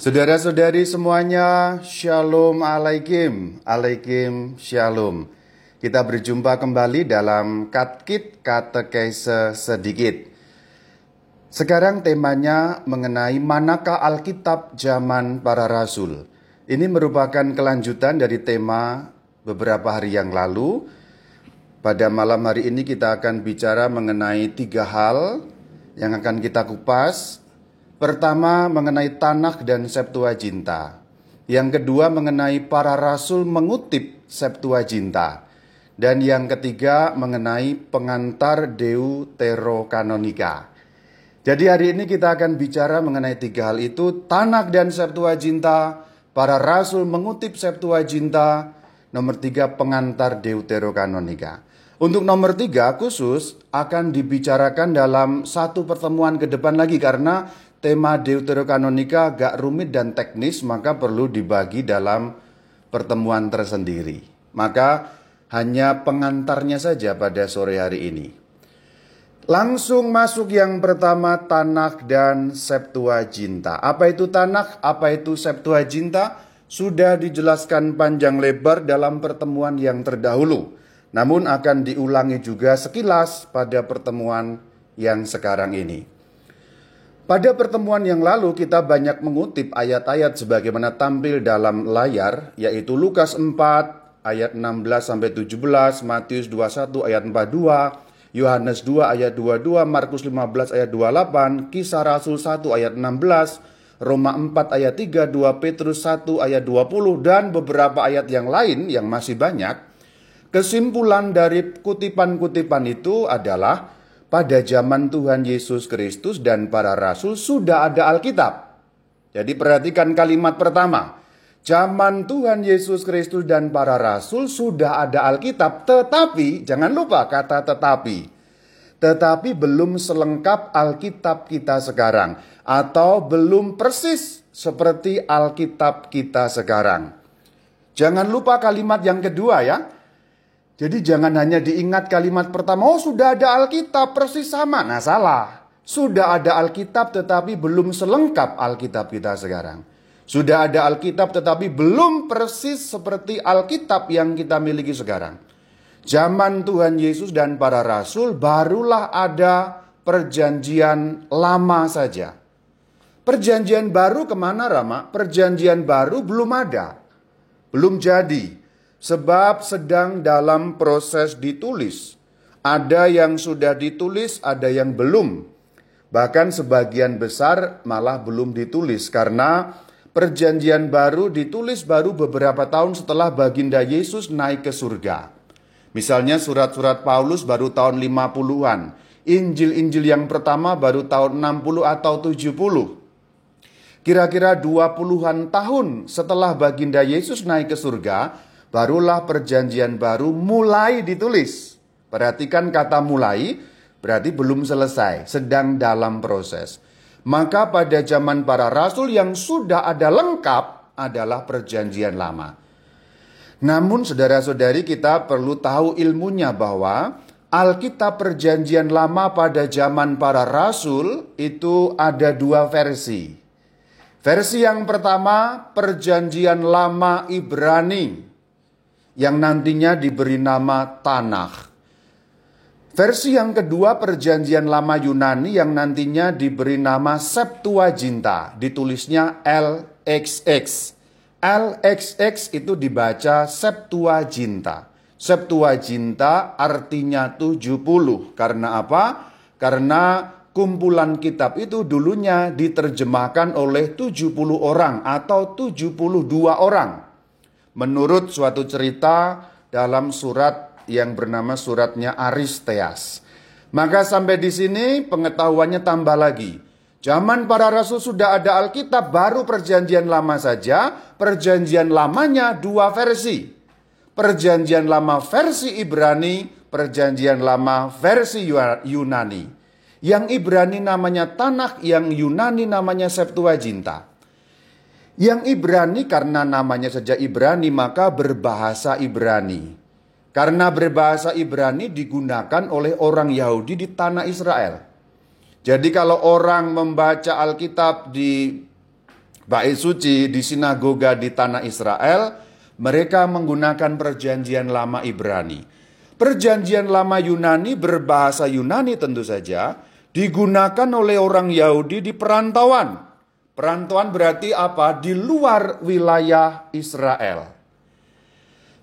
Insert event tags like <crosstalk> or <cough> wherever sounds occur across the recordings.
Saudara-saudari semuanya, Shalom Alaikum, Alaikum Shalom. Kita berjumpa kembali dalam Katkit Katekese Sedikit. Sekarang temanya mengenai manakah Alkitab zaman para Rasul. Ini merupakan kelanjutan dari tema beberapa hari yang lalu. Pada malam hari ini kita akan bicara mengenai tiga hal yang akan kita kupas Pertama mengenai Tanakh dan Septuaginta. Yang kedua mengenai para rasul mengutip Septuaginta. Dan yang ketiga mengenai pengantar Deuterokanonika. Jadi hari ini kita akan bicara mengenai tiga hal itu, Tanakh dan Septuaginta, para rasul mengutip Septuaginta, nomor tiga pengantar Deuterokanonika. Untuk nomor tiga khusus akan dibicarakan dalam satu pertemuan ke depan lagi karena tema Deuterokanonika agak rumit dan teknis maka perlu dibagi dalam pertemuan tersendiri. Maka hanya pengantarnya saja pada sore hari ini. Langsung masuk yang pertama Tanakh dan Septuaginta. Apa itu Tanakh? Apa itu Septuaginta? Sudah dijelaskan panjang lebar dalam pertemuan yang terdahulu. Namun akan diulangi juga sekilas pada pertemuan yang sekarang ini. Pada pertemuan yang lalu kita banyak mengutip ayat-ayat sebagaimana tampil dalam layar yaitu Lukas 4 ayat 16 sampai 17, Matius 21 ayat 42, Yohanes 2 ayat 22, Markus 15 ayat 28, Kisah Rasul 1 ayat 16, Roma 4 ayat 3, 2 Petrus 1 ayat 20 dan beberapa ayat yang lain yang masih banyak. Kesimpulan dari kutipan-kutipan itu adalah pada zaman Tuhan Yesus Kristus dan para rasul sudah ada Alkitab. Jadi perhatikan kalimat pertama. Zaman Tuhan Yesus Kristus dan para rasul sudah ada Alkitab, tetapi jangan lupa kata tetapi. Tetapi belum selengkap Alkitab kita sekarang atau belum persis seperti Alkitab kita sekarang. Jangan lupa kalimat yang kedua ya. Jadi jangan hanya diingat kalimat pertama, oh sudah ada Alkitab persis sama. Nah salah. Sudah ada Alkitab tetapi belum selengkap Alkitab kita sekarang. Sudah ada Alkitab tetapi belum persis seperti Alkitab yang kita miliki sekarang. Zaman Tuhan Yesus dan para rasul barulah ada perjanjian lama saja. Perjanjian baru ke mana Rama? Perjanjian baru belum ada. Belum jadi sebab sedang dalam proses ditulis. Ada yang sudah ditulis, ada yang belum. Bahkan sebagian besar malah belum ditulis karena perjanjian baru ditulis baru beberapa tahun setelah baginda Yesus naik ke surga. Misalnya surat-surat Paulus baru tahun 50-an. Injil-injil yang pertama baru tahun 60 atau 70. Kira-kira 20-an tahun setelah baginda Yesus naik ke surga, barulah perjanjian baru mulai ditulis. Perhatikan kata mulai, berarti belum selesai, sedang dalam proses. Maka pada zaman para rasul yang sudah ada lengkap adalah perjanjian lama. Namun saudara-saudari kita perlu tahu ilmunya bahwa Alkitab perjanjian lama pada zaman para rasul itu ada dua versi. Versi yang pertama perjanjian lama Ibrani yang nantinya diberi nama Tanakh. Versi yang kedua perjanjian lama Yunani yang nantinya diberi nama Septuaginta, ditulisnya LXX. LXX itu dibaca Septuaginta. Septuaginta artinya 70. Karena apa? Karena kumpulan kitab itu dulunya diterjemahkan oleh 70 orang atau 72 orang menurut suatu cerita dalam surat yang bernama suratnya Aristeas. Maka sampai di sini pengetahuannya tambah lagi. Zaman para rasul sudah ada Alkitab, baru perjanjian lama saja. Perjanjian lamanya dua versi. Perjanjian lama versi Ibrani, perjanjian lama versi Yunani. Yang Ibrani namanya Tanakh, yang Yunani namanya Septuaginta. Yang Ibrani karena namanya saja Ibrani maka berbahasa Ibrani. Karena berbahasa Ibrani digunakan oleh orang Yahudi di tanah Israel. Jadi kalau orang membaca Alkitab di bait suci di sinagoga di tanah Israel, mereka menggunakan perjanjian lama Ibrani. Perjanjian lama Yunani berbahasa Yunani tentu saja digunakan oleh orang Yahudi di perantauan. Perantauan berarti apa? Di luar wilayah Israel.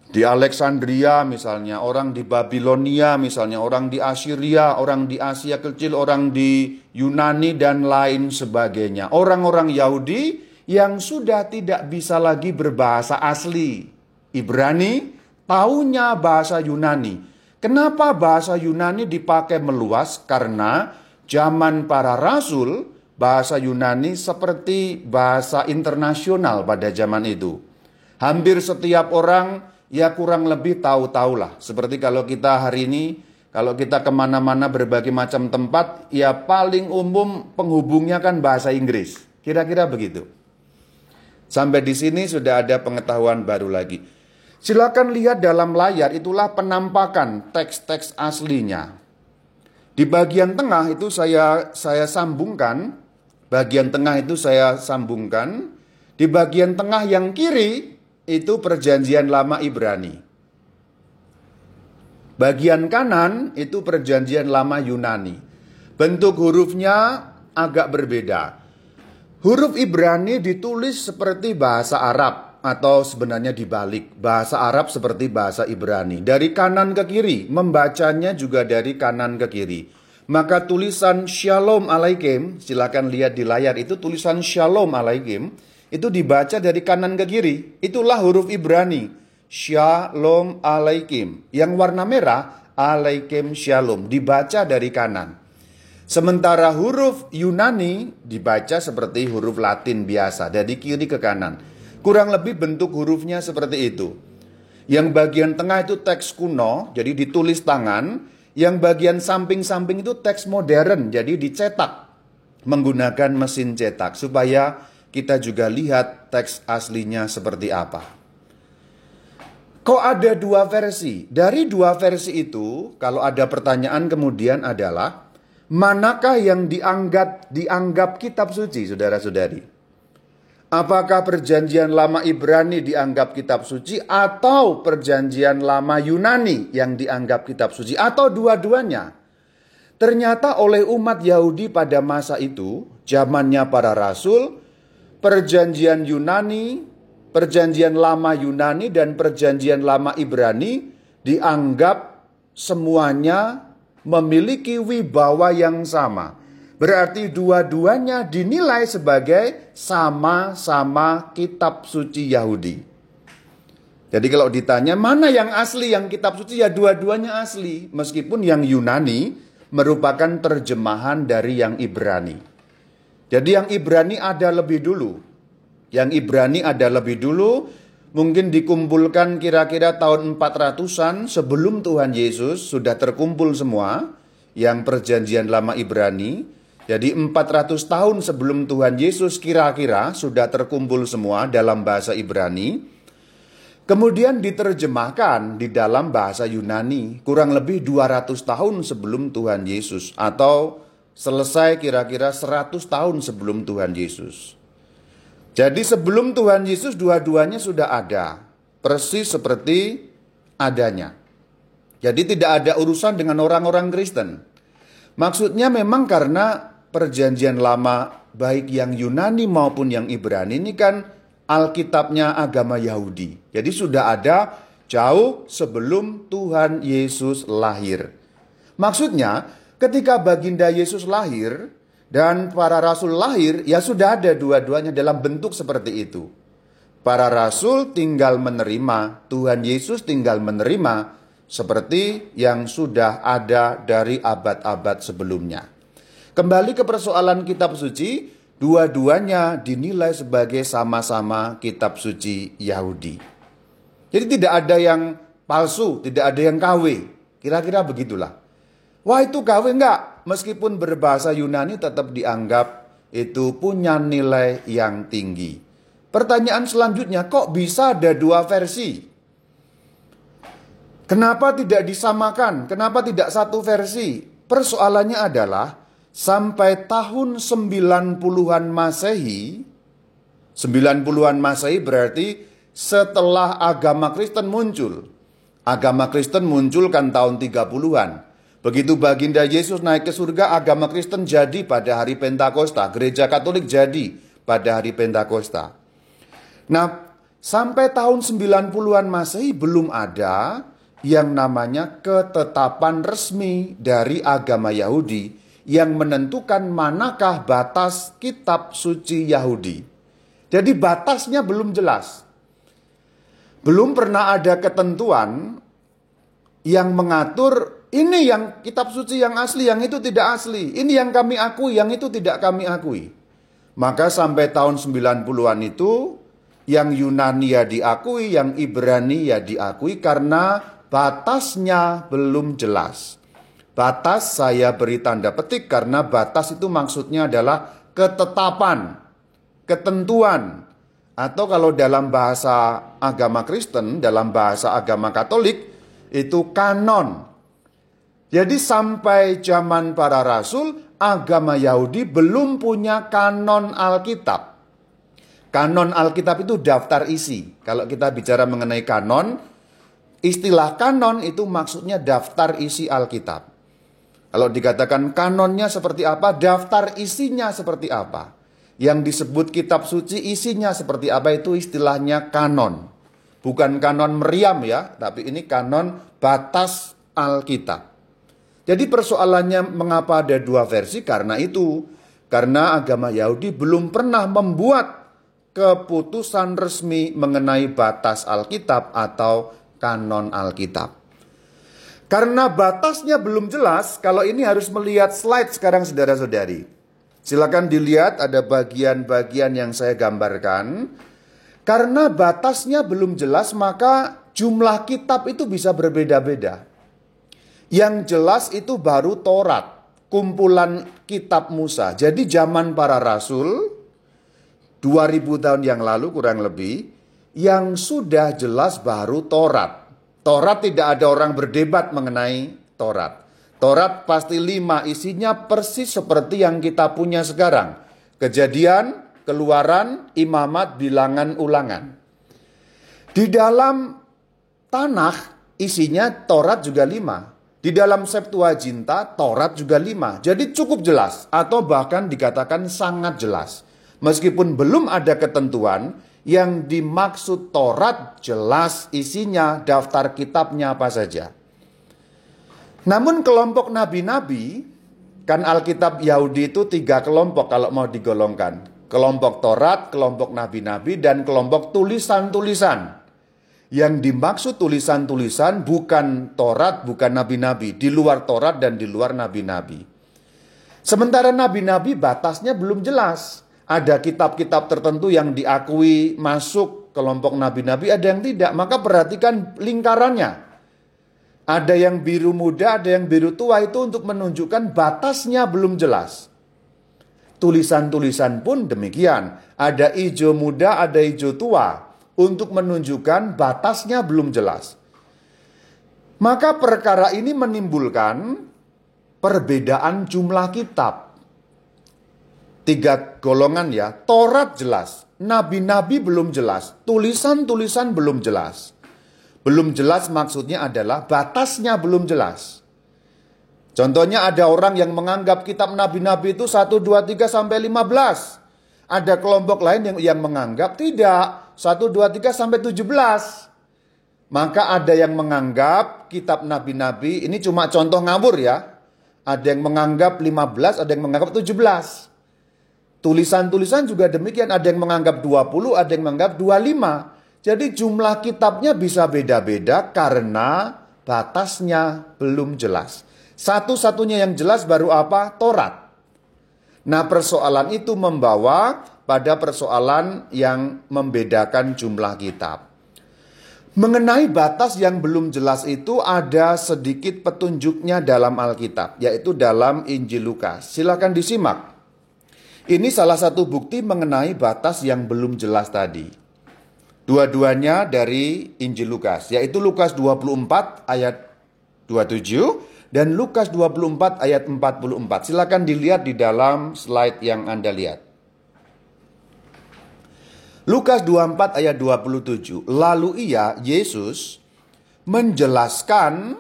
Di Alexandria misalnya, orang di Babilonia misalnya, orang di Assyria, orang di Asia Kecil, orang di Yunani dan lain sebagainya. Orang-orang Yahudi yang sudah tidak bisa lagi berbahasa asli Ibrani, taunya bahasa Yunani. Kenapa bahasa Yunani dipakai meluas? Karena zaman para rasul, bahasa Yunani seperti bahasa internasional pada zaman itu. Hampir setiap orang ya kurang lebih tahu-tahulah. Seperti kalau kita hari ini, kalau kita ke mana-mana berbagai macam tempat, ya paling umum penghubungnya kan bahasa Inggris. Kira-kira begitu. Sampai di sini sudah ada pengetahuan baru lagi. Silakan lihat dalam layar itulah penampakan teks-teks aslinya. Di bagian tengah itu saya saya sambungkan, bagian tengah itu saya sambungkan, di bagian tengah yang kiri itu perjanjian lama Ibrani. Bagian kanan itu perjanjian lama Yunani. Bentuk hurufnya agak berbeda. Huruf Ibrani ditulis seperti bahasa Arab atau sebenarnya dibalik bahasa Arab seperti bahasa Ibrani dari kanan ke kiri membacanya juga dari kanan ke kiri maka tulisan Shalom Alaikum silakan lihat di layar itu tulisan Shalom Alaikum itu dibaca dari kanan ke kiri itulah huruf Ibrani Shalom Alaikum yang warna merah Alaikum Shalom dibaca dari kanan Sementara huruf Yunani dibaca seperti huruf Latin biasa dari kiri ke kanan. Kurang lebih bentuk hurufnya seperti itu. Yang bagian tengah itu teks kuno, jadi ditulis tangan. Yang bagian samping-samping itu teks modern, jadi dicetak menggunakan mesin cetak supaya kita juga lihat teks aslinya seperti apa. Kok ada dua versi? Dari dua versi itu, kalau ada pertanyaan kemudian adalah manakah yang dianggap dianggap kitab suci, saudara-saudari? Apakah perjanjian lama Ibrani dianggap kitab suci atau perjanjian lama Yunani yang dianggap kitab suci atau dua-duanya? Ternyata oleh umat Yahudi pada masa itu, zamannya para rasul, perjanjian Yunani, perjanjian lama Yunani dan perjanjian lama Ibrani dianggap semuanya memiliki wibawa yang sama Berarti dua-duanya dinilai sebagai sama-sama kitab suci Yahudi. Jadi kalau ditanya mana yang asli yang kitab suci ya dua-duanya asli. Meskipun yang Yunani merupakan terjemahan dari yang Ibrani. Jadi yang Ibrani ada lebih dulu. Yang Ibrani ada lebih dulu mungkin dikumpulkan kira-kira tahun 400-an sebelum Tuhan Yesus sudah terkumpul semua yang perjanjian lama Ibrani jadi 400 tahun sebelum Tuhan Yesus kira-kira sudah terkumpul semua dalam bahasa Ibrani. Kemudian diterjemahkan di dalam bahasa Yunani kurang lebih 200 tahun sebelum Tuhan Yesus atau selesai kira-kira 100 tahun sebelum Tuhan Yesus. Jadi sebelum Tuhan Yesus dua-duanya sudah ada, persis seperti adanya. Jadi tidak ada urusan dengan orang-orang Kristen. Maksudnya memang karena perjanjian lama baik yang Yunani maupun yang Ibrani ini kan Alkitabnya agama Yahudi. Jadi sudah ada jauh sebelum Tuhan Yesus lahir. Maksudnya ketika baginda Yesus lahir dan para rasul lahir ya sudah ada dua-duanya dalam bentuk seperti itu. Para rasul tinggal menerima, Tuhan Yesus tinggal menerima seperti yang sudah ada dari abad-abad sebelumnya. Kembali ke persoalan kitab suci, dua-duanya dinilai sebagai sama-sama kitab suci Yahudi. Jadi tidak ada yang palsu, tidak ada yang KW. Kira-kira begitulah. Wah itu KW enggak? Meskipun berbahasa Yunani tetap dianggap itu punya nilai yang tinggi. Pertanyaan selanjutnya, kok bisa ada dua versi? Kenapa tidak disamakan? Kenapa tidak satu versi? Persoalannya adalah sampai tahun 90-an Masehi 90-an Masehi berarti setelah agama Kristen muncul. Agama Kristen muncul kan tahun 30-an. Begitu baginda Yesus naik ke surga, agama Kristen jadi pada hari Pentakosta. Gereja Katolik jadi pada hari Pentakosta. Nah, sampai tahun 90-an Masehi belum ada yang namanya ketetapan resmi dari agama Yahudi yang menentukan manakah batas kitab suci Yahudi. Jadi batasnya belum jelas. Belum pernah ada ketentuan yang mengatur ini yang kitab suci yang asli, yang itu tidak asli. Ini yang kami akui, yang itu tidak kami akui. Maka sampai tahun 90-an itu yang Yunani ya diakui, yang Ibrani ya diakui karena batasnya belum jelas. Batas saya beri tanda petik karena batas itu maksudnya adalah ketetapan, ketentuan, atau kalau dalam bahasa agama Kristen, dalam bahasa agama Katolik, itu kanon. Jadi sampai zaman para rasul, agama Yahudi belum punya kanon Alkitab. Kanon Alkitab itu daftar isi. Kalau kita bicara mengenai kanon, istilah kanon itu maksudnya daftar isi Alkitab. Kalau dikatakan kanonnya seperti apa, daftar isinya seperti apa yang disebut kitab suci isinya seperti apa itu istilahnya kanon. Bukan kanon meriam ya, tapi ini kanon batas Alkitab. Jadi persoalannya mengapa ada dua versi karena itu. Karena agama Yahudi belum pernah membuat keputusan resmi mengenai batas Alkitab atau kanon Alkitab. Karena batasnya belum jelas, kalau ini harus melihat slide sekarang saudara-saudari. Silakan dilihat ada bagian-bagian yang saya gambarkan. Karena batasnya belum jelas maka jumlah kitab itu bisa berbeda-beda. Yang jelas itu baru Taurat, kumpulan kitab Musa. Jadi zaman para rasul 2000 tahun yang lalu kurang lebih yang sudah jelas baru Taurat. Taurat tidak ada orang berdebat mengenai Taurat. Torat pasti lima isinya persis seperti yang kita punya sekarang. Kejadian, keluaran, imamat, bilangan, ulangan. Di dalam tanah isinya Torat juga lima. Di dalam Septuaginta Torat juga lima. Jadi cukup jelas atau bahkan dikatakan sangat jelas. Meskipun belum ada ketentuan yang dimaksud Torat jelas isinya daftar kitabnya apa saja. Namun kelompok nabi-nabi, kan Alkitab Yahudi itu tiga kelompok kalau mau digolongkan. Kelompok Torat, kelompok nabi-nabi, dan kelompok tulisan-tulisan. Yang dimaksud tulisan-tulisan bukan Torat, bukan nabi-nabi. Di luar Torat dan di luar nabi-nabi. Sementara nabi-nabi batasnya belum jelas. Ada kitab-kitab tertentu yang diakui masuk kelompok nabi-nabi, ada yang tidak. Maka perhatikan lingkarannya. Ada yang biru muda, ada yang biru tua itu untuk menunjukkan batasnya belum jelas. Tulisan-tulisan pun demikian. Ada hijau muda, ada hijau tua. Untuk menunjukkan batasnya belum jelas. Maka perkara ini menimbulkan perbedaan jumlah kitab. Tiga golongan ya, Taurat jelas, nabi-nabi belum jelas, tulisan-tulisan belum jelas. Belum jelas maksudnya adalah batasnya belum jelas. Contohnya ada orang yang menganggap kitab nabi-nabi itu 1, 2, 3 sampai 15. Ada kelompok lain yang yang menganggap tidak 1, 2, 3 sampai 17. Maka ada yang menganggap kitab nabi-nabi ini cuma contoh ngawur ya. Ada yang menganggap 15, ada yang menganggap 17. Tulisan-tulisan juga demikian, ada yang menganggap 20, ada yang menganggap 25. Jadi jumlah kitabnya bisa beda-beda karena batasnya belum jelas. Satu-satunya yang jelas baru apa? Torat. Nah persoalan itu membawa pada persoalan yang membedakan jumlah kitab. Mengenai batas yang belum jelas itu ada sedikit petunjuknya dalam Alkitab, yaitu dalam Injil Lukas. Silakan disimak. Ini salah satu bukti mengenai batas yang belum jelas tadi. Dua-duanya dari Injil Lukas, yaitu Lukas 24 ayat 27 dan Lukas 24 ayat 44. Silakan dilihat di dalam slide yang Anda lihat. Lukas 24 ayat 27. Lalu ia, Yesus, menjelaskan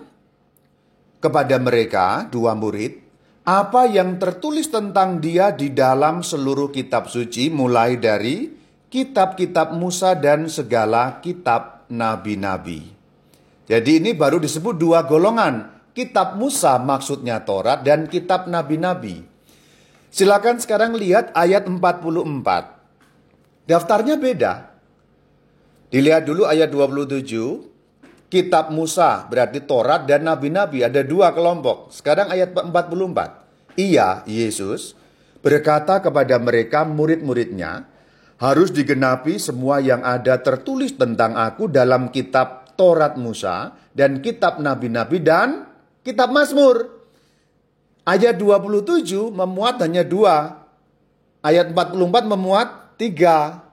kepada mereka, dua murid, apa yang tertulis tentang dia di dalam seluruh kitab suci mulai dari kitab-kitab Musa dan segala kitab nabi-nabi. Jadi ini baru disebut dua golongan. Kitab Musa maksudnya Taurat dan kitab nabi-nabi. Silakan sekarang lihat ayat 44. Daftarnya beda. Dilihat dulu ayat 27. Kitab Musa berarti Taurat dan nabi-nabi ada dua kelompok. Sekarang ayat 44. Ia, Yesus, berkata kepada mereka murid-muridnya, harus digenapi semua yang ada tertulis tentang aku dalam kitab Taurat Musa dan kitab nabi-nabi dan kitab Mazmur. Ayat 27 memuat hanya dua. Ayat 44 memuat tiga.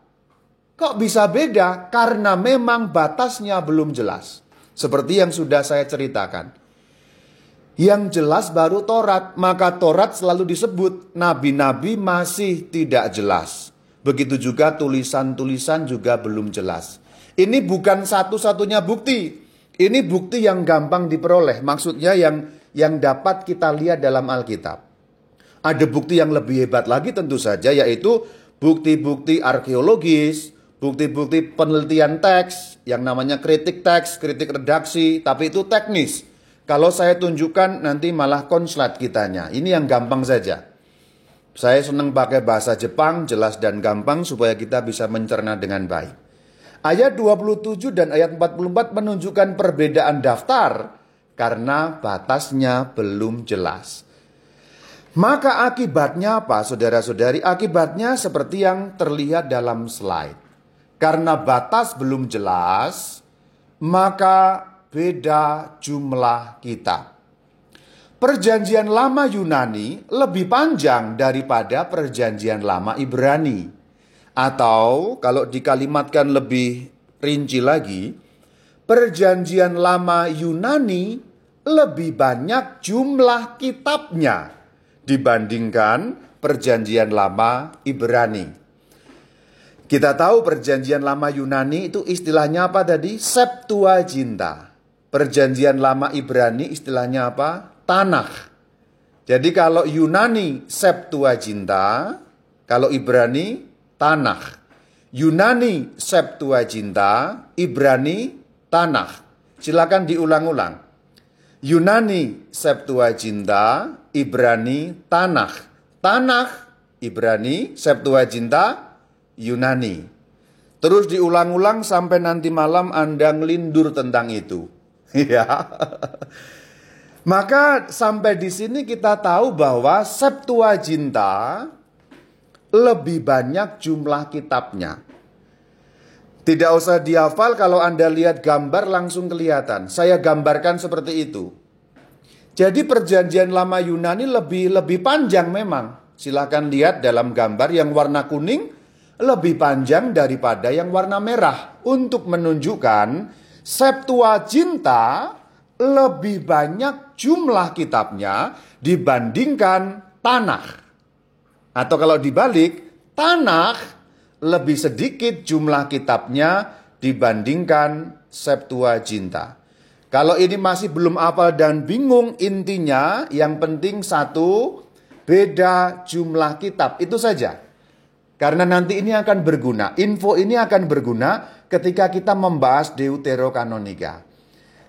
Kok bisa beda? Karena memang batasnya belum jelas. Seperti yang sudah saya ceritakan. Yang jelas baru Taurat, maka Taurat selalu disebut nabi-nabi masih tidak jelas. Begitu juga tulisan-tulisan juga belum jelas. Ini bukan satu-satunya bukti. Ini bukti yang gampang diperoleh. Maksudnya yang yang dapat kita lihat dalam Alkitab. Ada bukti yang lebih hebat lagi tentu saja yaitu bukti-bukti arkeologis, bukti-bukti penelitian teks yang namanya kritik teks, kritik redaksi, tapi itu teknis. Kalau saya tunjukkan nanti malah konslet kitanya. Ini yang gampang saja. Saya senang pakai bahasa Jepang, jelas dan gampang supaya kita bisa mencerna dengan baik. Ayat 27 dan ayat 44 menunjukkan perbedaan daftar karena batasnya belum jelas. Maka akibatnya apa saudara-saudari? Akibatnya seperti yang terlihat dalam slide. Karena batas belum jelas, maka beda jumlah kitab. Perjanjian lama Yunani lebih panjang daripada perjanjian lama Ibrani. Atau kalau dikalimatkan lebih rinci lagi, perjanjian lama Yunani lebih banyak jumlah kitabnya dibandingkan perjanjian lama Ibrani. Kita tahu perjanjian lama Yunani itu istilahnya apa tadi? Septuaginta. Perjanjian lama Ibrani istilahnya apa? tanah. Jadi kalau Yunani Septuaginta, kalau Ibrani tanah. Yunani Septuaginta, Ibrani tanah. Silakan diulang-ulang. Yunani Septuaginta, Ibrani tanah. Tanah Ibrani Septuaginta Yunani. Terus diulang-ulang sampai nanti malam Anda ngelindur tentang itu. <laughs> Ya. Maka sampai di sini kita tahu bahwa Septuaginta lebih banyak jumlah kitabnya. Tidak usah dihafal kalau Anda lihat gambar langsung kelihatan. Saya gambarkan seperti itu. Jadi perjanjian lama Yunani lebih lebih panjang memang. Silahkan lihat dalam gambar yang warna kuning lebih panjang daripada yang warna merah untuk menunjukkan Septuaginta lebih banyak jumlah kitabnya dibandingkan tanah. Atau kalau dibalik, tanah lebih sedikit jumlah kitabnya dibandingkan Septuaginta. Kalau ini masih belum hafal dan bingung intinya yang penting satu beda jumlah kitab itu saja. Karena nanti ini akan berguna. Info ini akan berguna ketika kita membahas Deuterokanonika.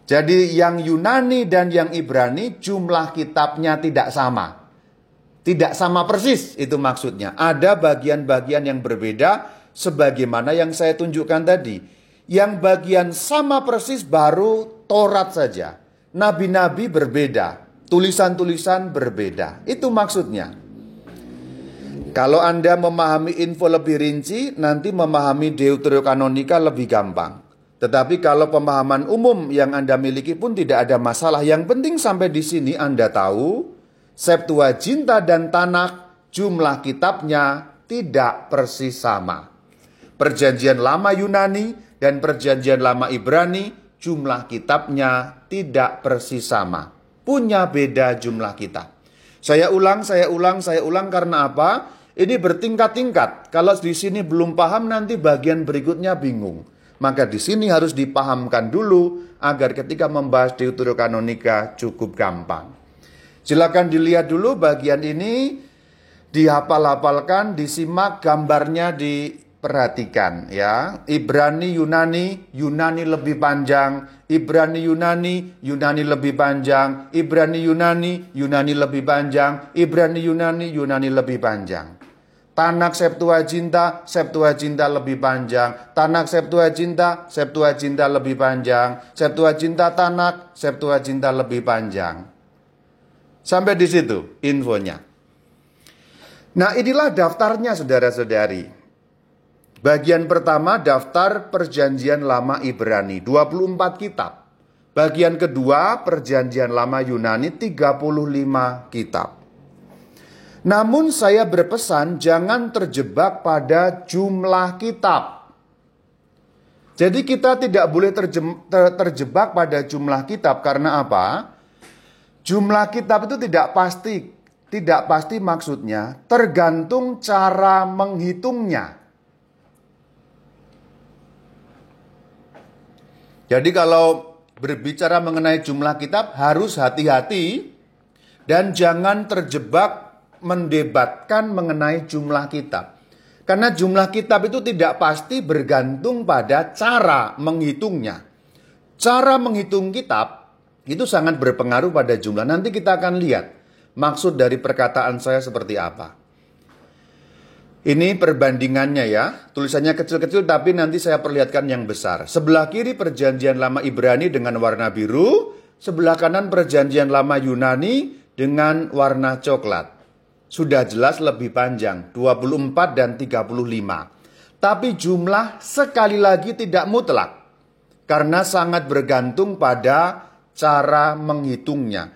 Jadi yang Yunani dan yang Ibrani jumlah kitabnya tidak sama. Tidak sama persis itu maksudnya. Ada bagian-bagian yang berbeda sebagaimana yang saya tunjukkan tadi. Yang bagian sama persis baru Taurat saja. Nabi-nabi berbeda, tulisan-tulisan berbeda. Itu maksudnya. Kalau Anda memahami info lebih rinci, nanti memahami Deuterokanonika lebih gampang. Tetapi kalau pemahaman umum yang Anda miliki pun tidak ada masalah. Yang penting sampai di sini Anda tahu Septuaginta dan Tanakh jumlah kitabnya tidak persis sama. Perjanjian lama Yunani dan perjanjian lama Ibrani jumlah kitabnya tidak persis sama. Punya beda jumlah kitab. Saya ulang, saya ulang, saya ulang karena apa? Ini bertingkat-tingkat. Kalau di sini belum paham nanti bagian berikutnya bingung. Maka di sini harus dipahamkan dulu agar ketika membahas Deuterokanonika cukup gampang. Silakan dilihat dulu bagian ini dihafal-hafalkan, disimak gambarnya diperhatikan ya. Ibrani Yunani, Yunani lebih panjang, Ibrani Yunani, Yunani lebih panjang, Ibrani Yunani, Yunani lebih panjang, Ibrani Yunani, Yunani lebih panjang. Tanak Septuaginta, Septuaginta lebih panjang. Tanak Septuaginta, Septuaginta lebih panjang. Septuaginta Tanak, Septuaginta lebih panjang. Sampai di situ infonya. Nah inilah daftarnya saudara-saudari. Bagian pertama daftar perjanjian lama Ibrani 24 kitab. Bagian kedua perjanjian lama Yunani 35 kitab. Namun saya berpesan jangan terjebak pada jumlah kitab. Jadi kita tidak boleh terjebak pada jumlah kitab karena apa? Jumlah kitab itu tidak pasti tidak pasti maksudnya, tergantung cara menghitungnya. Jadi kalau berbicara mengenai jumlah kitab harus hati-hati dan jangan terjebak mendebatkan mengenai jumlah kitab. Karena jumlah kitab itu tidak pasti bergantung pada cara menghitungnya. Cara menghitung kitab itu sangat berpengaruh pada jumlah. Nanti kita akan lihat maksud dari perkataan saya seperti apa. Ini perbandingannya ya, tulisannya kecil-kecil tapi nanti saya perlihatkan yang besar. Sebelah kiri perjanjian lama Ibrani dengan warna biru, sebelah kanan perjanjian lama Yunani dengan warna coklat. Sudah jelas lebih panjang, 24 dan 35. Tapi jumlah sekali lagi tidak mutlak. Karena sangat bergantung pada cara menghitungnya.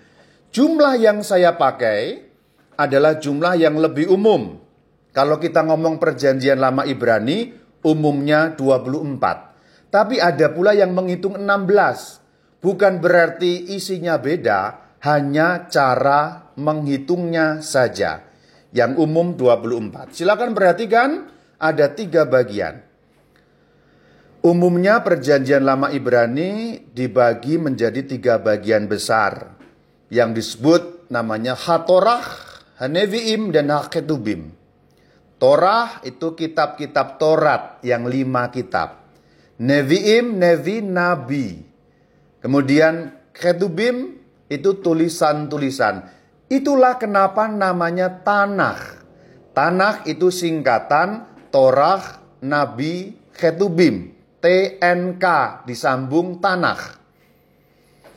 Jumlah yang saya pakai adalah jumlah yang lebih umum. Kalau kita ngomong perjanjian lama Ibrani, umumnya 24. Tapi ada pula yang menghitung 16. Bukan berarti isinya beda, hanya cara menghitungnya saja. Yang umum 24. Silakan perhatikan, ada tiga bagian. Umumnya perjanjian lama Ibrani dibagi menjadi tiga bagian besar yang disebut namanya Hatorah, Haneviim, dan Haketubim. Torah itu kitab-kitab Torat yang lima kitab. Neviim, Nevi, Nabi. Kemudian Ketubim itu tulisan-tulisan. Itulah kenapa namanya Tanah. Tanah itu singkatan Torah, Nabi, Ketubim. TNK disambung Tanah.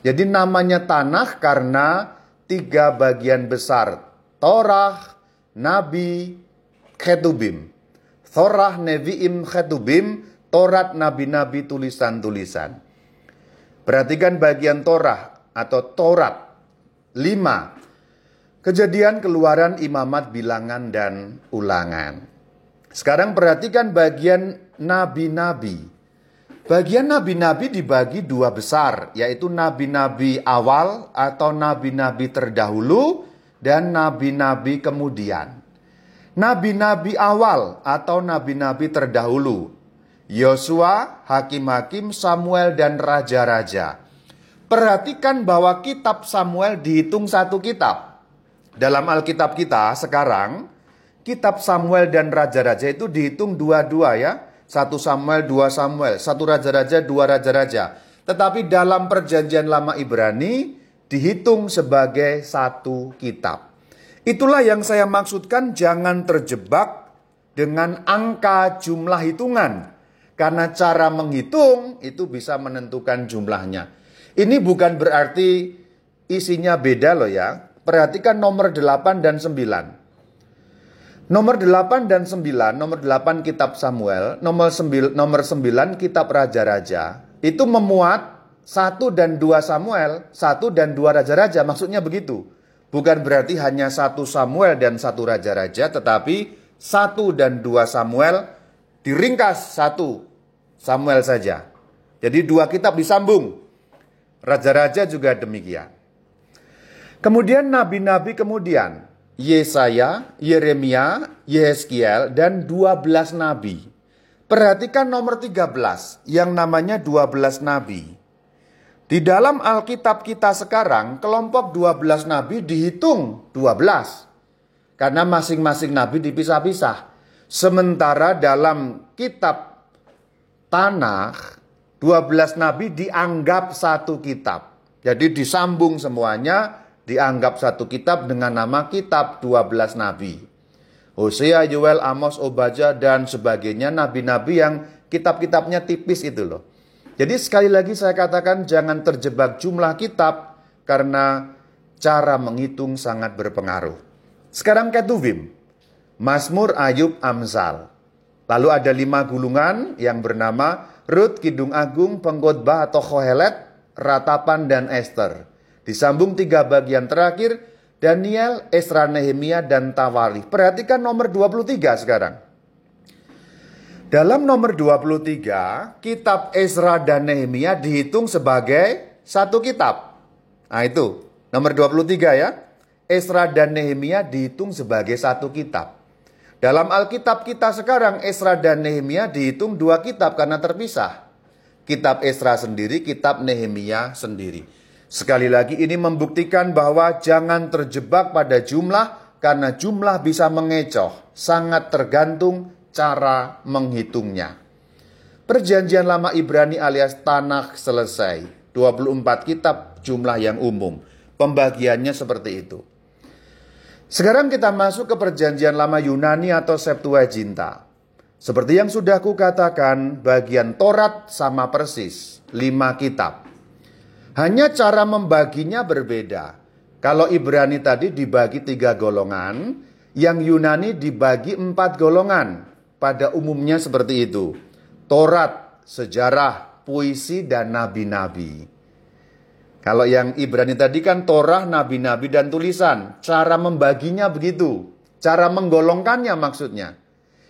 Jadi namanya tanah karena tiga bagian besar. Torah, Nabi, Ketubim. Torah, Nevi'im, Ketubim, Torat, Nabi-Nabi, tulisan-tulisan. Perhatikan bagian Torah atau Torat. Lima. Kejadian keluaran imamat bilangan dan ulangan. Sekarang perhatikan bagian nabi-nabi. Bagian nabi-nabi dibagi dua besar, yaitu nabi-nabi awal atau nabi-nabi terdahulu dan nabi-nabi kemudian. Nabi-nabi awal atau nabi-nabi terdahulu, Yosua, hakim-hakim, Samuel, dan raja-raja. Perhatikan bahwa kitab Samuel dihitung satu kitab. Dalam Alkitab kita sekarang, kitab Samuel dan raja-raja itu dihitung dua-dua ya satu Samuel, dua Samuel, satu raja-raja, dua raja-raja. Tetapi dalam perjanjian lama Ibrani dihitung sebagai satu kitab. Itulah yang saya maksudkan jangan terjebak dengan angka jumlah hitungan. Karena cara menghitung itu bisa menentukan jumlahnya. Ini bukan berarti isinya beda loh ya. Perhatikan nomor 8 dan 9. Nomor 8 dan 9, nomor 8 kitab Samuel, nomor 9, nomor 9 kitab Raja-Raja, itu memuat 1 dan 2 Samuel, 1 dan 2 Raja-Raja, maksudnya begitu. Bukan berarti hanya satu Samuel dan satu Raja-Raja, tetapi 1 dan 2 Samuel diringkas satu Samuel saja. Jadi dua kitab disambung. Raja-raja juga demikian. Kemudian nabi-nabi kemudian Yesaya, Yeremia, Yehezkiel, dan 12 nabi. Perhatikan nomor 13 yang namanya 12 nabi. Di dalam Alkitab kita sekarang, kelompok 12 nabi dihitung 12. Karena masing-masing nabi dipisah-pisah. Sementara dalam kitab Tanakh, 12 nabi dianggap satu kitab. Jadi disambung semuanya dianggap satu kitab dengan nama kitab 12 nabi. Hosea, Yoel, Amos, Obaja dan sebagainya nabi-nabi yang kitab-kitabnya tipis itu loh. Jadi sekali lagi saya katakan jangan terjebak jumlah kitab karena cara menghitung sangat berpengaruh. Sekarang Ketuvim, Mazmur, Ayub, Amsal. Lalu ada lima gulungan yang bernama Rut, Kidung Agung, Pengkhotbah atau Kohelet, Ratapan, dan Esther. Disambung tiga bagian terakhir, Daniel, Esra, Nehemia, dan Tawali. Perhatikan nomor 23 sekarang. Dalam nomor 23, kitab Esra dan Nehemia dihitung sebagai satu kitab. Nah itu, nomor 23 ya. Esra dan Nehemia dihitung sebagai satu kitab. Dalam Alkitab kita sekarang, Esra dan Nehemia dihitung dua kitab karena terpisah. Kitab Esra sendiri, kitab Nehemia sendiri. Sekali lagi ini membuktikan bahwa jangan terjebak pada jumlah karena jumlah bisa mengecoh, sangat tergantung cara menghitungnya. Perjanjian lama Ibrani alias Tanakh selesai. 24 kitab jumlah yang umum. Pembagiannya seperti itu. Sekarang kita masuk ke perjanjian lama Yunani atau Septuaginta. Seperti yang sudah kukatakan, bagian Torat sama persis, lima kitab. Hanya cara membaginya berbeda. Kalau Ibrani tadi dibagi tiga golongan, yang Yunani dibagi empat golongan. Pada umumnya seperti itu. Torat, sejarah, puisi, dan nabi-nabi. Kalau yang Ibrani tadi kan Torah, nabi-nabi, dan tulisan. Cara membaginya begitu. Cara menggolongkannya maksudnya.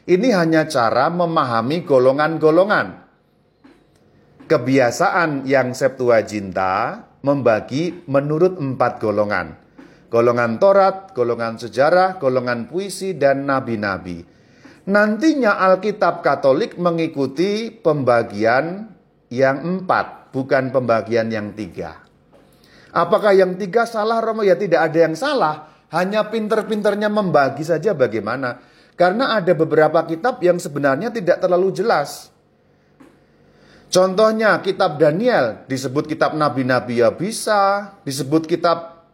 Ini hanya cara memahami golongan-golongan kebiasaan yang Septuaginta membagi menurut empat golongan. Golongan Torat, golongan sejarah, golongan puisi, dan nabi-nabi. Nantinya Alkitab Katolik mengikuti pembagian yang empat, bukan pembagian yang tiga. Apakah yang tiga salah Romo? Ya tidak ada yang salah. Hanya pinter-pinternya membagi saja bagaimana. Karena ada beberapa kitab yang sebenarnya tidak terlalu jelas. Contohnya kitab Daniel disebut kitab nabi-nabi ya bisa, disebut kitab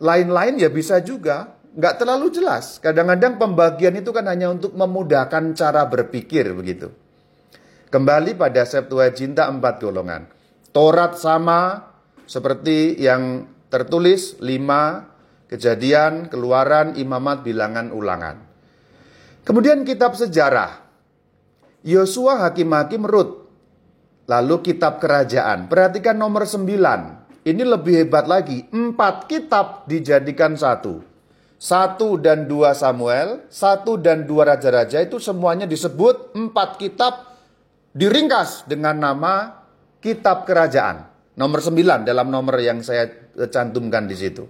lain-lain ya bisa juga. Nggak terlalu jelas. Kadang-kadang pembagian itu kan hanya untuk memudahkan cara berpikir begitu. Kembali pada Septuaginta empat golongan. Torat sama seperti yang tertulis lima kejadian, keluaran, imamat, bilangan, ulangan. Kemudian kitab sejarah. Yosua hakim-hakim Rut Lalu kitab kerajaan. Perhatikan nomor 9. Ini lebih hebat lagi. Empat kitab dijadikan satu. Satu dan dua Samuel, satu dan dua Raja-Raja itu semuanya disebut empat kitab diringkas dengan nama kitab kerajaan. Nomor 9 dalam nomor yang saya cantumkan di situ.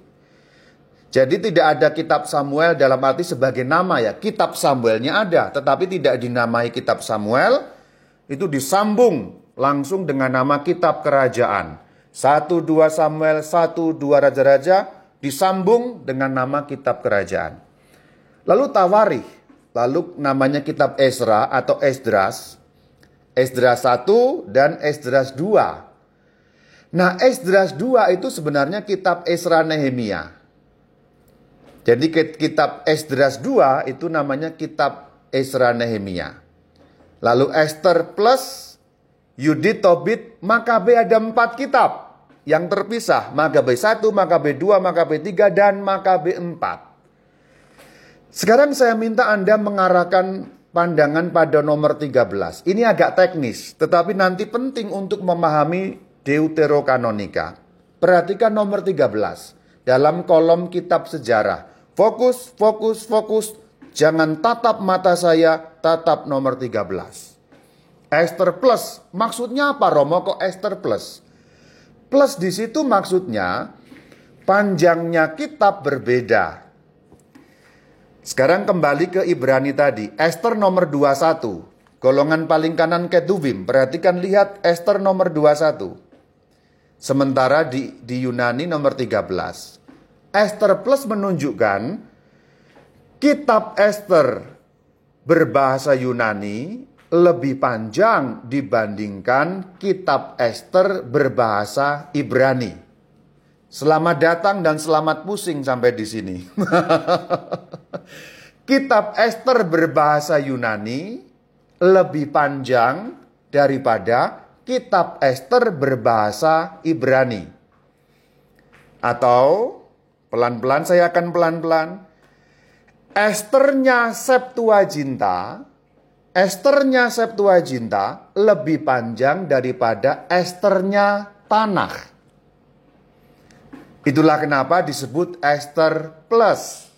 Jadi tidak ada kitab Samuel dalam arti sebagai nama ya. Kitab Samuelnya ada, tetapi tidak dinamai kitab Samuel. Itu disambung langsung dengan nama kitab kerajaan. Satu dua Samuel, satu dua Raja-Raja disambung dengan nama kitab kerajaan. Lalu Tawarih, lalu namanya kitab Ezra atau Esdras. Esdras 1 dan Esdras 2. Nah, Esdras 2 itu sebenarnya kitab Esra Nehemia. Jadi kitab Esdras 2 itu namanya kitab Esra Nehemia. Lalu Esther plus Yudit, Tobit, Makabe ada empat kitab yang terpisah. Makabe 1, Makabe 2, Makabe 3, dan Makabe 4. Sekarang saya minta Anda mengarahkan pandangan pada nomor 13. Ini agak teknis, tetapi nanti penting untuk memahami Deuterokanonika. Perhatikan nomor 13 dalam kolom kitab sejarah. Fokus, fokus, fokus. Jangan tatap mata saya, tatap nomor 13. Esther plus. Maksudnya apa Romo kok Esther plus? Plus di situ maksudnya panjangnya kitab berbeda. Sekarang kembali ke Ibrani tadi. Esther nomor 21. Golongan paling kanan Ketuvim. Perhatikan lihat Esther nomor 21. Sementara di, di Yunani nomor 13. Esther plus menunjukkan kitab Esther berbahasa Yunani lebih panjang dibandingkan kitab Esther berbahasa Ibrani. Selamat datang dan selamat pusing sampai di sini. <laughs> kitab Esther berbahasa Yunani lebih panjang daripada kitab Esther berbahasa Ibrani. Atau pelan-pelan saya akan pelan-pelan. Esternya Septuaginta, Esternya Septuaginta lebih panjang daripada Esternya Tanakh. Itulah kenapa disebut Esther plus.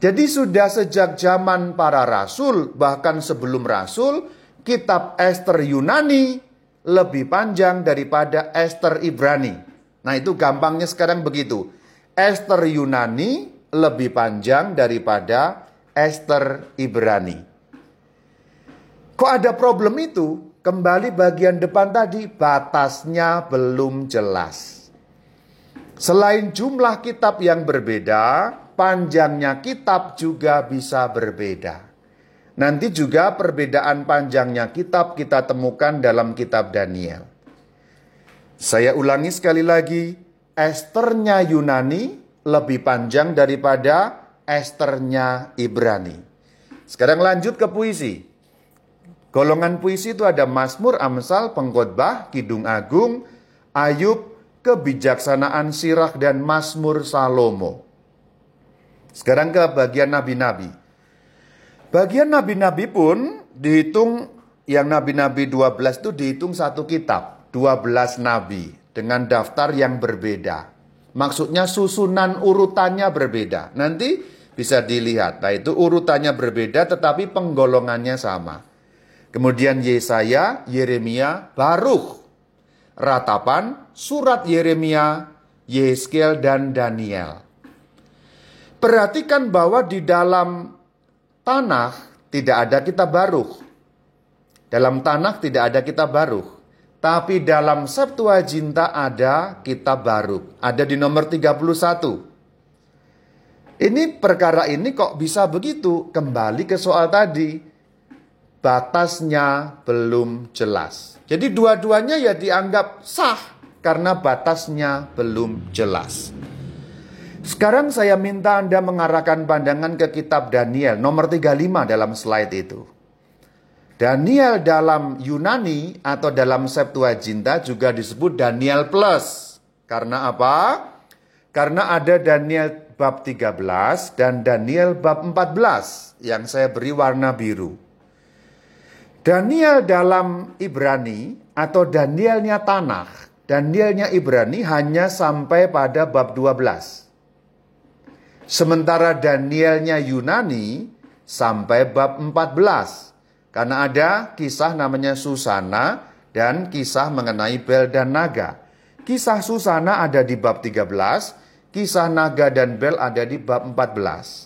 Jadi sudah sejak zaman para rasul, bahkan sebelum rasul, kitab Esther Yunani lebih panjang daripada Esther Ibrani. Nah itu gampangnya sekarang begitu. Esther Yunani lebih panjang daripada Esther Ibrani. Kok ada problem itu? Kembali bagian depan tadi, batasnya belum jelas. Selain jumlah kitab yang berbeda, panjangnya kitab juga bisa berbeda. Nanti juga perbedaan panjangnya kitab kita temukan dalam kitab Daniel. Saya ulangi sekali lagi, Esternya Yunani lebih panjang daripada Esternya Ibrani. Sekarang lanjut ke puisi. Golongan puisi itu ada Mazmur, Amsal, Pengkhotbah, Kidung Agung, Ayub, Kebijaksanaan Sirah dan Mazmur Salomo. Sekarang ke bagian nabi-nabi. Bagian nabi-nabi pun dihitung yang nabi-nabi 12 itu dihitung satu kitab, 12 nabi dengan daftar yang berbeda. Maksudnya susunan urutannya berbeda. Nanti bisa dilihat. Nah, itu urutannya berbeda tetapi penggolongannya sama. Kemudian Yesaya, Yeremia, Baruch. Ratapan, surat Yeremia, Yeskel dan Daniel. Perhatikan bahwa di dalam tanah tidak ada kitab baru. Dalam tanah tidak ada kitab baru. Tapi dalam Septuaginta ada kitab baru. Ada di nomor 31. Ini perkara ini kok bisa begitu? Kembali ke soal tadi. Batasnya belum jelas. Jadi dua-duanya ya dianggap sah karena batasnya belum jelas. Sekarang saya minta Anda mengarahkan pandangan ke kitab Daniel nomor 35 dalam slide itu. Daniel dalam Yunani atau dalam Septuaginta juga disebut Daniel plus. Karena apa? Karena ada Daniel bab 13 dan Daniel bab 14 yang saya beri warna biru. Daniel dalam Ibrani atau Danielnya Tanah, Danielnya Ibrani hanya sampai pada bab 12. Sementara Danielnya Yunani sampai bab 14. Karena ada kisah namanya Susana dan kisah mengenai Bel dan Naga. Kisah Susana ada di bab 13, kisah Naga dan Bel ada di bab 14.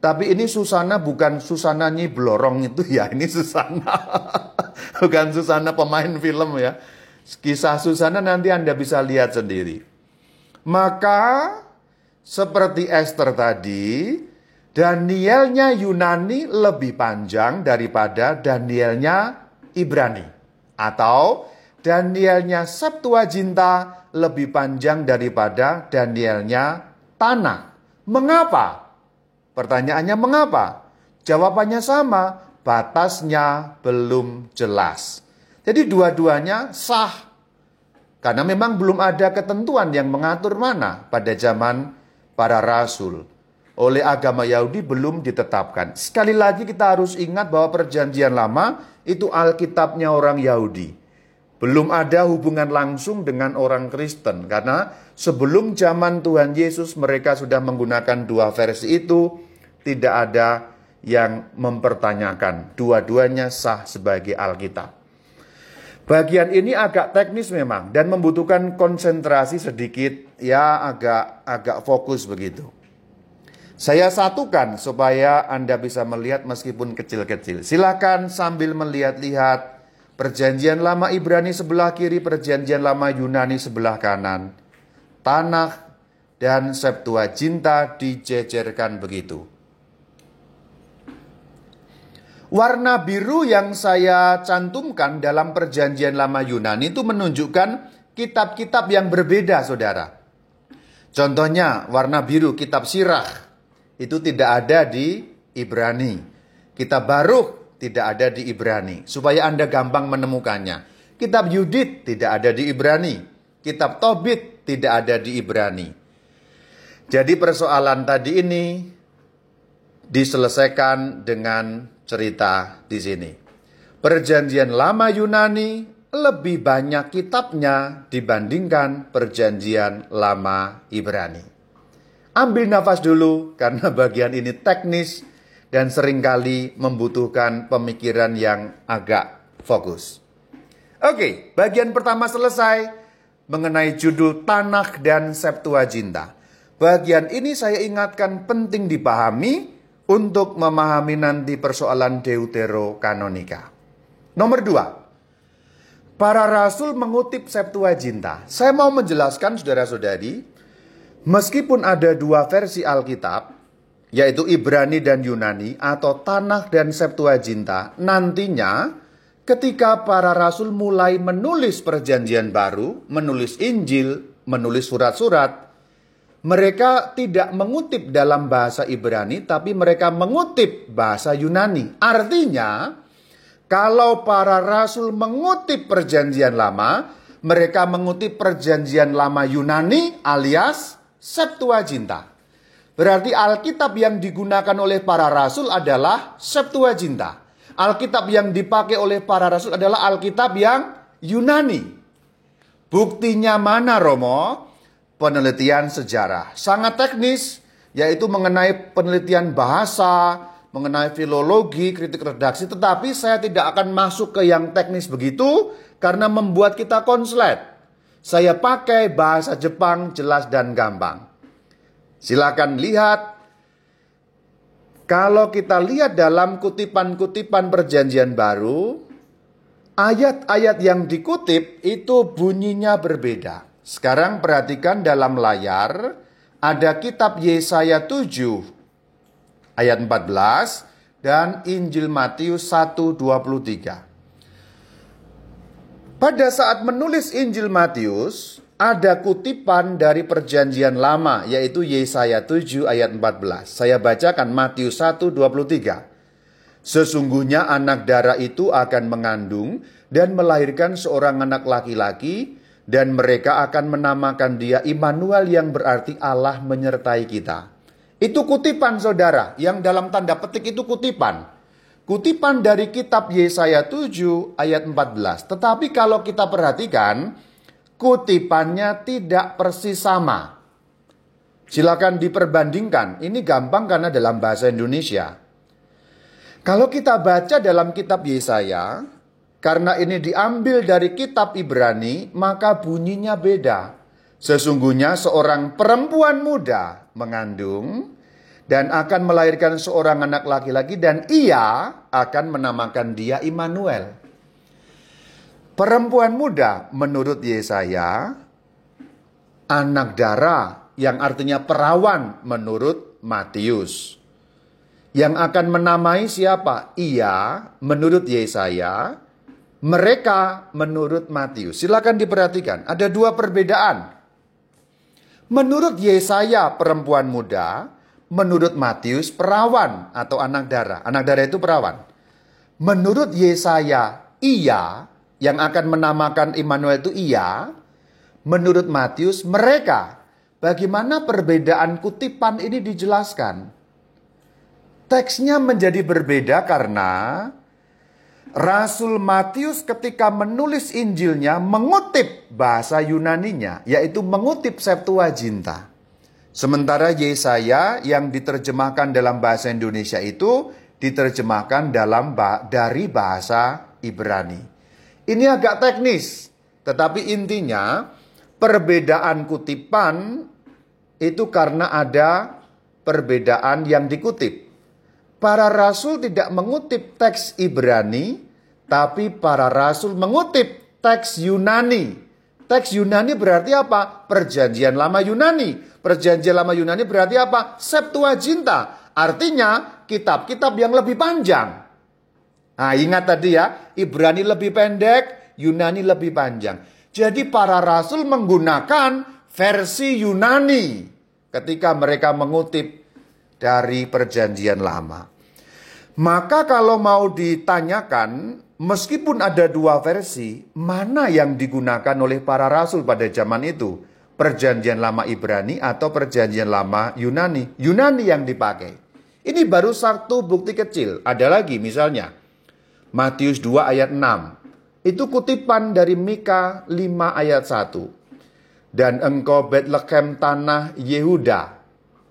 Tapi ini Susana bukan Susana Nyi Blorong itu ya, ini Susana. <laughs> bukan Susana pemain film ya. Kisah Susana nanti Anda bisa lihat sendiri. Maka seperti Esther tadi, Danielnya Yunani lebih panjang daripada Danielnya Ibrani. Atau Danielnya Septuaginta lebih panjang daripada Danielnya Tanah. Mengapa? Pertanyaannya mengapa? Jawabannya sama, batasnya belum jelas. Jadi dua-duanya sah. Karena memang belum ada ketentuan yang mengatur mana pada zaman para rasul oleh agama Yahudi belum ditetapkan. Sekali lagi kita harus ingat bahwa perjanjian lama itu Alkitabnya orang Yahudi. Belum ada hubungan langsung dengan orang Kristen karena sebelum zaman Tuhan Yesus mereka sudah menggunakan dua versi itu tidak ada yang mempertanyakan dua-duanya sah sebagai Alkitab. Bagian ini agak teknis memang dan membutuhkan konsentrasi sedikit ya agak agak fokus begitu. Saya satukan supaya Anda bisa melihat meskipun kecil-kecil. Silakan sambil melihat-lihat perjanjian lama Ibrani sebelah kiri, perjanjian lama Yunani sebelah kanan. Tanah dan Septuaginta dijejerkan begitu. Warna biru yang saya cantumkan dalam perjanjian lama Yunani itu menunjukkan kitab-kitab yang berbeda, saudara. Contohnya warna biru kitab Sirah itu tidak ada di Ibrani. Kitab Baruch tidak ada di Ibrani. Supaya Anda gampang menemukannya. Kitab Yudit tidak ada di Ibrani. Kitab Tobit tidak ada di Ibrani. Jadi persoalan tadi ini diselesaikan dengan cerita di sini. Perjanjian lama Yunani lebih banyak kitabnya dibandingkan perjanjian lama Ibrani. Ambil nafas dulu karena bagian ini teknis dan sering kali membutuhkan pemikiran yang agak fokus. Oke, bagian pertama selesai mengenai judul Tanah dan Septuaginta. Bagian ini saya ingatkan penting dipahami untuk memahami nanti persoalan Deuterokanonika. Nomor dua, para rasul mengutip Septuaginta. Saya mau menjelaskan saudara-saudari, meskipun ada dua versi Alkitab, yaitu Ibrani dan Yunani atau Tanah dan Septuaginta, nantinya ketika para rasul mulai menulis perjanjian baru, menulis Injil, menulis surat-surat, mereka tidak mengutip dalam bahasa Ibrani, tapi mereka mengutip bahasa Yunani. Artinya, kalau para rasul mengutip Perjanjian Lama, mereka mengutip Perjanjian Lama Yunani alias Septuaginta. Berarti Alkitab yang digunakan oleh para rasul adalah Septuaginta. Alkitab yang dipakai oleh para rasul adalah Alkitab yang Yunani. Buktinya mana Romo? Penelitian sejarah. Sangat teknis, yaitu mengenai penelitian bahasa, mengenai filologi, kritik redaksi, tetapi saya tidak akan masuk ke yang teknis begitu karena membuat kita konslet. Saya pakai bahasa Jepang jelas dan gampang. Silakan lihat. Kalau kita lihat dalam kutipan-kutipan perjanjian baru, ayat-ayat yang dikutip itu bunyinya berbeda. Sekarang perhatikan dalam layar ada kitab Yesaya 7 ayat 14 dan Injil Matius 1:23. Pada saat menulis Injil Matius, ada kutipan dari perjanjian lama yaitu Yesaya 7 ayat 14. Saya bacakan Matius 1:23. Sesungguhnya anak darah itu akan mengandung dan melahirkan seorang anak laki-laki dan mereka akan menamakan dia Immanuel yang berarti Allah menyertai kita. Itu kutipan saudara, yang dalam tanda petik itu kutipan. Kutipan dari kitab Yesaya 7 ayat 14. Tetapi kalau kita perhatikan, kutipannya tidak persis sama. Silakan diperbandingkan. Ini gampang karena dalam bahasa Indonesia. Kalau kita baca dalam kitab Yesaya, karena ini diambil dari kitab Ibrani, maka bunyinya beda. Sesungguhnya seorang perempuan muda mengandung dan akan melahirkan seorang anak laki-laki dan ia akan menamakan dia Immanuel. Perempuan muda menurut Yesaya anak darah yang artinya perawan menurut Matius. Yang akan menamai siapa? Ia menurut Yesaya mereka menurut Matius. Silakan diperhatikan, ada dua perbedaan. Menurut Yesaya perempuan muda, menurut Matius perawan atau anak darah. Anak darah itu perawan. Menurut Yesaya ia yang akan menamakan Immanuel itu ia. Menurut Matius mereka. Bagaimana perbedaan kutipan ini dijelaskan? Teksnya menjadi berbeda karena Rasul Matius ketika menulis Injilnya mengutip bahasa Yunaninya, yaitu mengutip Septuaginta. Sementara Yesaya yang diterjemahkan dalam bahasa Indonesia itu diterjemahkan dalam dari bahasa Ibrani. Ini agak teknis, tetapi intinya perbedaan kutipan itu karena ada perbedaan yang dikutip. Para rasul tidak mengutip teks Ibrani, tapi para rasul mengutip teks Yunani. Teks Yunani berarti apa? Perjanjian lama Yunani. Perjanjian lama Yunani berarti apa? Septuaginta. Artinya kitab-kitab yang lebih panjang. Nah ingat tadi ya, Ibrani lebih pendek, Yunani lebih panjang. Jadi para rasul menggunakan versi Yunani ketika mereka mengutip dari perjanjian lama. Maka kalau mau ditanyakan, meskipun ada dua versi, mana yang digunakan oleh para rasul pada zaman itu? Perjanjian lama Ibrani atau perjanjian lama Yunani? Yunani yang dipakai. Ini baru satu bukti kecil. Ada lagi misalnya. Matius 2 ayat 6. Itu kutipan dari Mika 5 ayat 1. Dan engkau Bethlehem tanah Yehuda.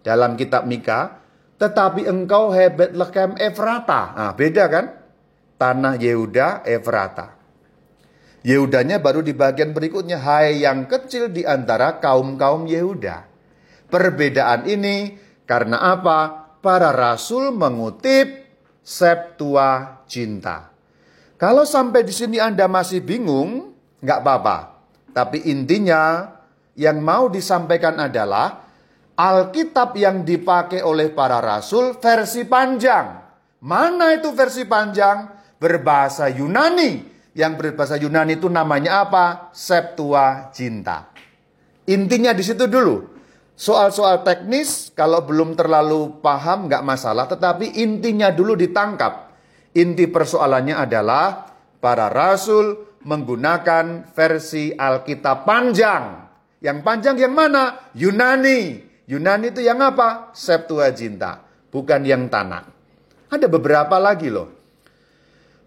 Dalam kitab Mika tetapi engkau hebat lekem Efrata. Nah, beda kan? Tanah Yehuda, Efrata. Yehudanya baru di bagian berikutnya. Hai yang kecil di antara kaum-kaum Yehuda. Perbedaan ini karena apa? Para rasul mengutip Septua Cinta. Kalau sampai di sini Anda masih bingung, nggak apa-apa. Tapi intinya yang mau disampaikan adalah Alkitab yang dipakai oleh para rasul versi panjang. Mana itu versi panjang? Berbahasa Yunani. Yang berbahasa Yunani itu namanya apa? Septuaginta. Intinya di situ dulu. Soal-soal teknis kalau belum terlalu paham nggak masalah, tetapi intinya dulu ditangkap. Inti persoalannya adalah para rasul menggunakan versi Alkitab panjang. Yang panjang yang mana? Yunani. Yunani itu yang apa? Septuaginta, bukan yang tanah. Ada beberapa lagi loh.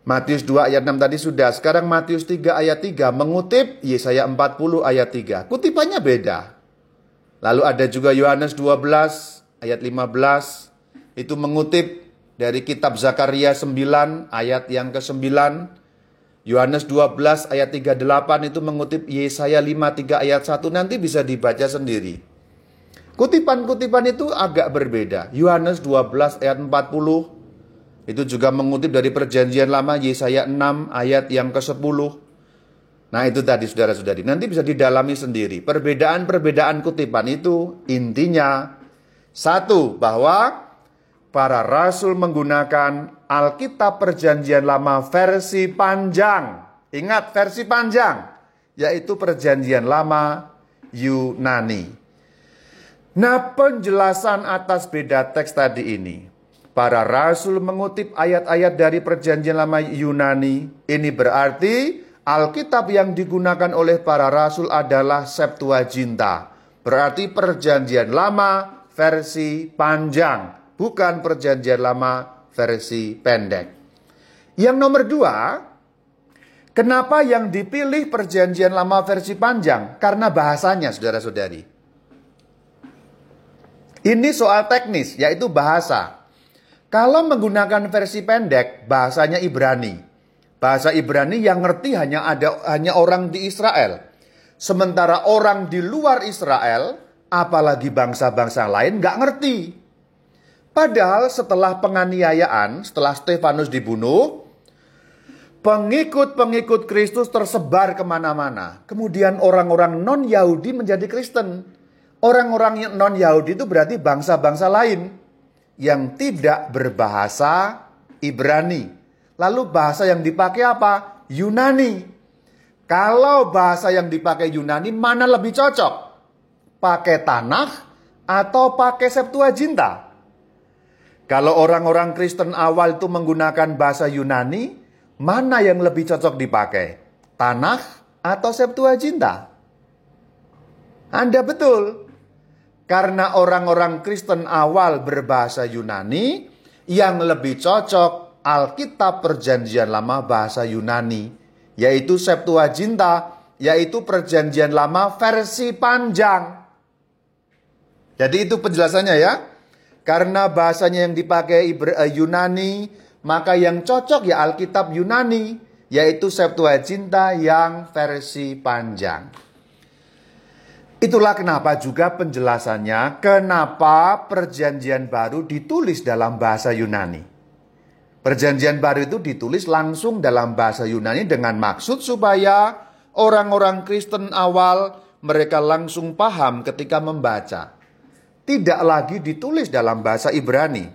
Matius 2 ayat 6 tadi sudah. Sekarang Matius 3 ayat 3 mengutip Yesaya 40 ayat 3. Kutipannya beda. Lalu ada juga Yohanes 12 ayat 15. Itu mengutip dari kitab Zakaria 9 ayat yang ke-9. Yohanes 12 ayat 38 itu mengutip Yesaya 53 ayat 1. Nanti bisa dibaca sendiri. Kutipan-kutipan itu agak berbeda. Yohanes 12 ayat 40 itu juga mengutip dari perjanjian lama Yesaya 6 ayat yang ke-10. Nah itu tadi saudara-saudari. Nanti bisa didalami sendiri. Perbedaan-perbedaan kutipan itu intinya satu bahwa para rasul menggunakan Alkitab perjanjian lama versi panjang. Ingat versi panjang yaitu perjanjian lama Yunani. Nah, penjelasan atas beda teks tadi ini. Para rasul mengutip ayat-ayat dari Perjanjian Lama Yunani. Ini berarti Alkitab yang digunakan oleh para rasul adalah Septuaginta. Berarti Perjanjian Lama versi panjang, bukan Perjanjian Lama versi pendek. Yang nomor dua, kenapa yang dipilih Perjanjian Lama versi panjang? Karena bahasanya, saudara-saudari. Ini soal teknis, yaitu bahasa. Kalau menggunakan versi pendek, bahasanya Ibrani. Bahasa Ibrani yang ngerti hanya ada hanya orang di Israel. Sementara orang di luar Israel, apalagi bangsa-bangsa lain nggak ngerti. Padahal setelah penganiayaan, setelah Stefanus dibunuh, pengikut-pengikut Kristus tersebar ke mana-mana. Kemudian orang-orang non-Yahudi menjadi Kristen. Orang-orang non-Yahudi itu berarti bangsa-bangsa lain yang tidak berbahasa Ibrani. Lalu bahasa yang dipakai apa? Yunani. Kalau bahasa yang dipakai Yunani mana lebih cocok? Pakai tanah atau pakai Septuaginta? Kalau orang-orang Kristen awal itu menggunakan bahasa Yunani, mana yang lebih cocok dipakai? Tanah atau Septuaginta? Anda betul. Karena orang-orang Kristen awal berbahasa Yunani, yang lebih cocok Alkitab Perjanjian Lama bahasa Yunani, yaitu Septuaginta, yaitu Perjanjian Lama versi panjang. Jadi itu penjelasannya ya. Karena bahasanya yang dipakai eh, Yunani, maka yang cocok ya Alkitab Yunani, yaitu Septuaginta yang versi panjang. Itulah kenapa juga penjelasannya kenapa perjanjian baru ditulis dalam bahasa Yunani. Perjanjian baru itu ditulis langsung dalam bahasa Yunani dengan maksud supaya orang-orang Kristen awal mereka langsung paham ketika membaca. Tidak lagi ditulis dalam bahasa Ibrani.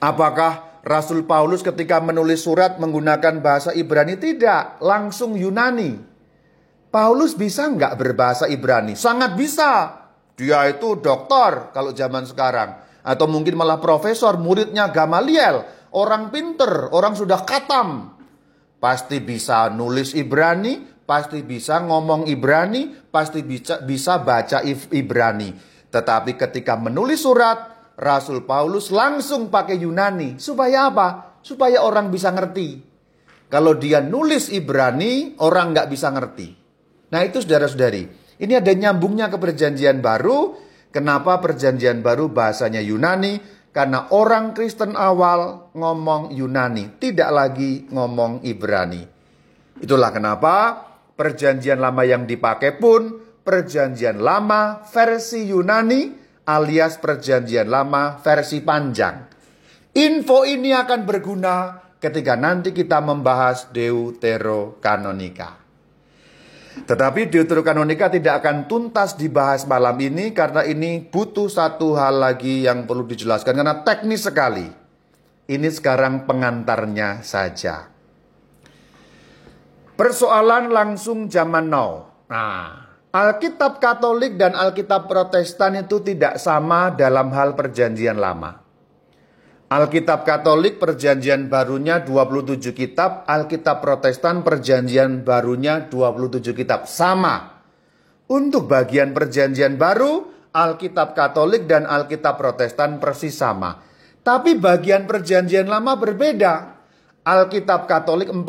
Apakah Rasul Paulus ketika menulis surat menggunakan bahasa Ibrani? Tidak, langsung Yunani. Paulus bisa nggak berbahasa Ibrani? Sangat bisa. Dia itu doktor kalau zaman sekarang. Atau mungkin malah profesor, muridnya Gamaliel orang pinter, orang sudah katam. Pasti bisa nulis Ibrani, pasti bisa ngomong Ibrani, pasti bisa, bisa baca Ibrani. Tetapi ketika menulis surat, Rasul Paulus langsung pakai Yunani. Supaya apa? Supaya orang bisa ngerti. Kalau dia nulis Ibrani, orang nggak bisa ngerti. Nah itu saudara-saudari. Ini ada nyambungnya ke perjanjian baru. Kenapa perjanjian baru bahasanya Yunani? Karena orang Kristen awal ngomong Yunani, tidak lagi ngomong Ibrani. Itulah kenapa perjanjian lama yang dipakai pun perjanjian lama versi Yunani alias perjanjian lama versi panjang. Info ini akan berguna ketika nanti kita membahas Deuterokanonika. Tetapi Deuterokanonika tidak akan tuntas dibahas malam ini karena ini butuh satu hal lagi yang perlu dijelaskan karena teknis sekali. Ini sekarang pengantarnya saja. Persoalan langsung zaman now. Nah, Alkitab Katolik dan Alkitab Protestan itu tidak sama dalam hal perjanjian lama. Alkitab Katolik perjanjian barunya 27 kitab, Alkitab Protestan perjanjian barunya 27 kitab. Sama. Untuk bagian perjanjian baru, Alkitab Katolik dan Alkitab Protestan persis sama. Tapi bagian perjanjian lama berbeda. Alkitab Katolik 45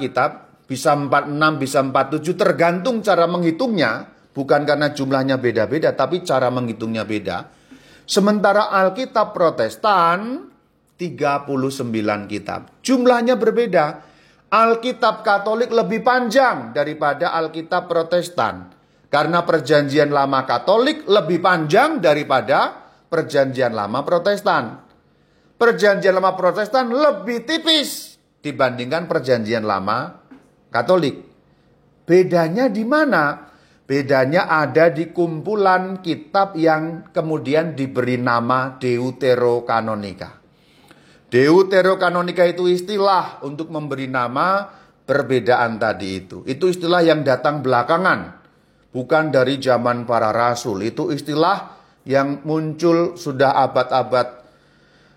kitab, bisa 46, bisa 47 tergantung cara menghitungnya, bukan karena jumlahnya beda-beda tapi cara menghitungnya beda. Sementara Alkitab Protestan 39 kitab. Jumlahnya berbeda. Alkitab Katolik lebih panjang daripada Alkitab Protestan. Karena perjanjian lama Katolik lebih panjang daripada perjanjian lama Protestan. Perjanjian lama Protestan lebih tipis dibandingkan perjanjian lama Katolik. Bedanya di mana? Bedanya ada di kumpulan kitab yang kemudian diberi nama Deuterokanonika. Deuterokanonika itu istilah untuk memberi nama perbedaan tadi itu. Itu istilah yang datang belakangan. Bukan dari zaman para rasul. Itu istilah yang muncul sudah abad-abad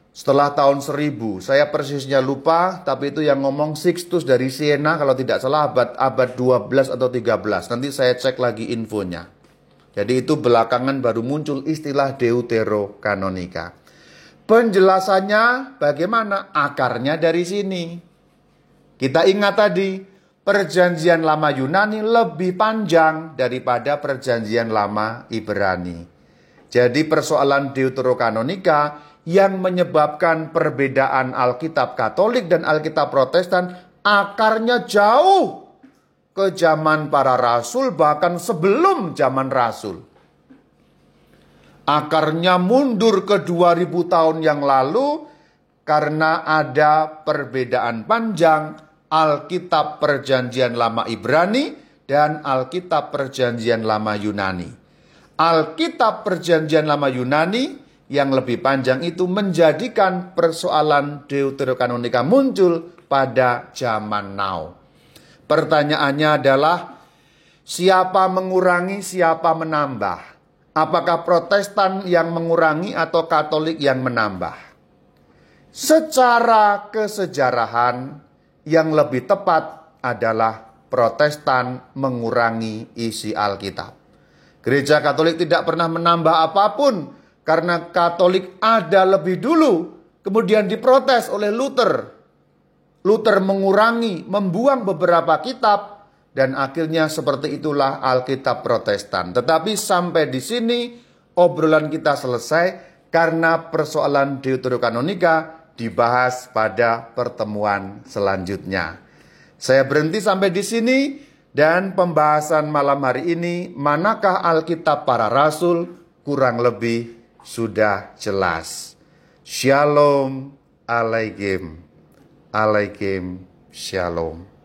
setelah tahun 1000. Saya persisnya lupa, tapi itu yang ngomong Sixtus dari Siena kalau tidak salah abad abad 12 atau 13. Nanti saya cek lagi infonya. Jadi itu belakangan baru muncul istilah Deuterokanonika. Penjelasannya bagaimana? Akarnya dari sini. Kita ingat tadi, perjanjian lama Yunani lebih panjang daripada perjanjian lama Ibrani. Jadi persoalan Deuterokanonika yang menyebabkan perbedaan Alkitab Katolik dan Alkitab Protestan akarnya jauh ke zaman para rasul bahkan sebelum zaman rasul. Akarnya mundur ke 2000 tahun yang lalu karena ada perbedaan panjang Alkitab Perjanjian Lama Ibrani dan Alkitab Perjanjian Lama Yunani. Alkitab Perjanjian Lama Yunani yang lebih panjang itu menjadikan persoalan Deuterokanonika muncul pada zaman now. Pertanyaannya adalah siapa mengurangi, siapa menambah? Apakah Protestan yang mengurangi atau Katolik yang menambah? Secara kesejarahan yang lebih tepat adalah Protestan mengurangi isi Alkitab. Gereja Katolik tidak pernah menambah apa pun karena Katolik ada lebih dulu, kemudian diprotes oleh Luther. Luther mengurangi, membuang beberapa kitab, dan akhirnya seperti itulah Alkitab Protestan. Tetapi sampai di sini obrolan kita selesai karena persoalan Deuterokanonika dibahas pada pertemuan selanjutnya. Saya berhenti sampai di sini Dan pembahasan malam hari ini, manakah Alkitab para Rasul? Kurang lebih sudah jelas. Shalom alaikum. Alaikum shalom.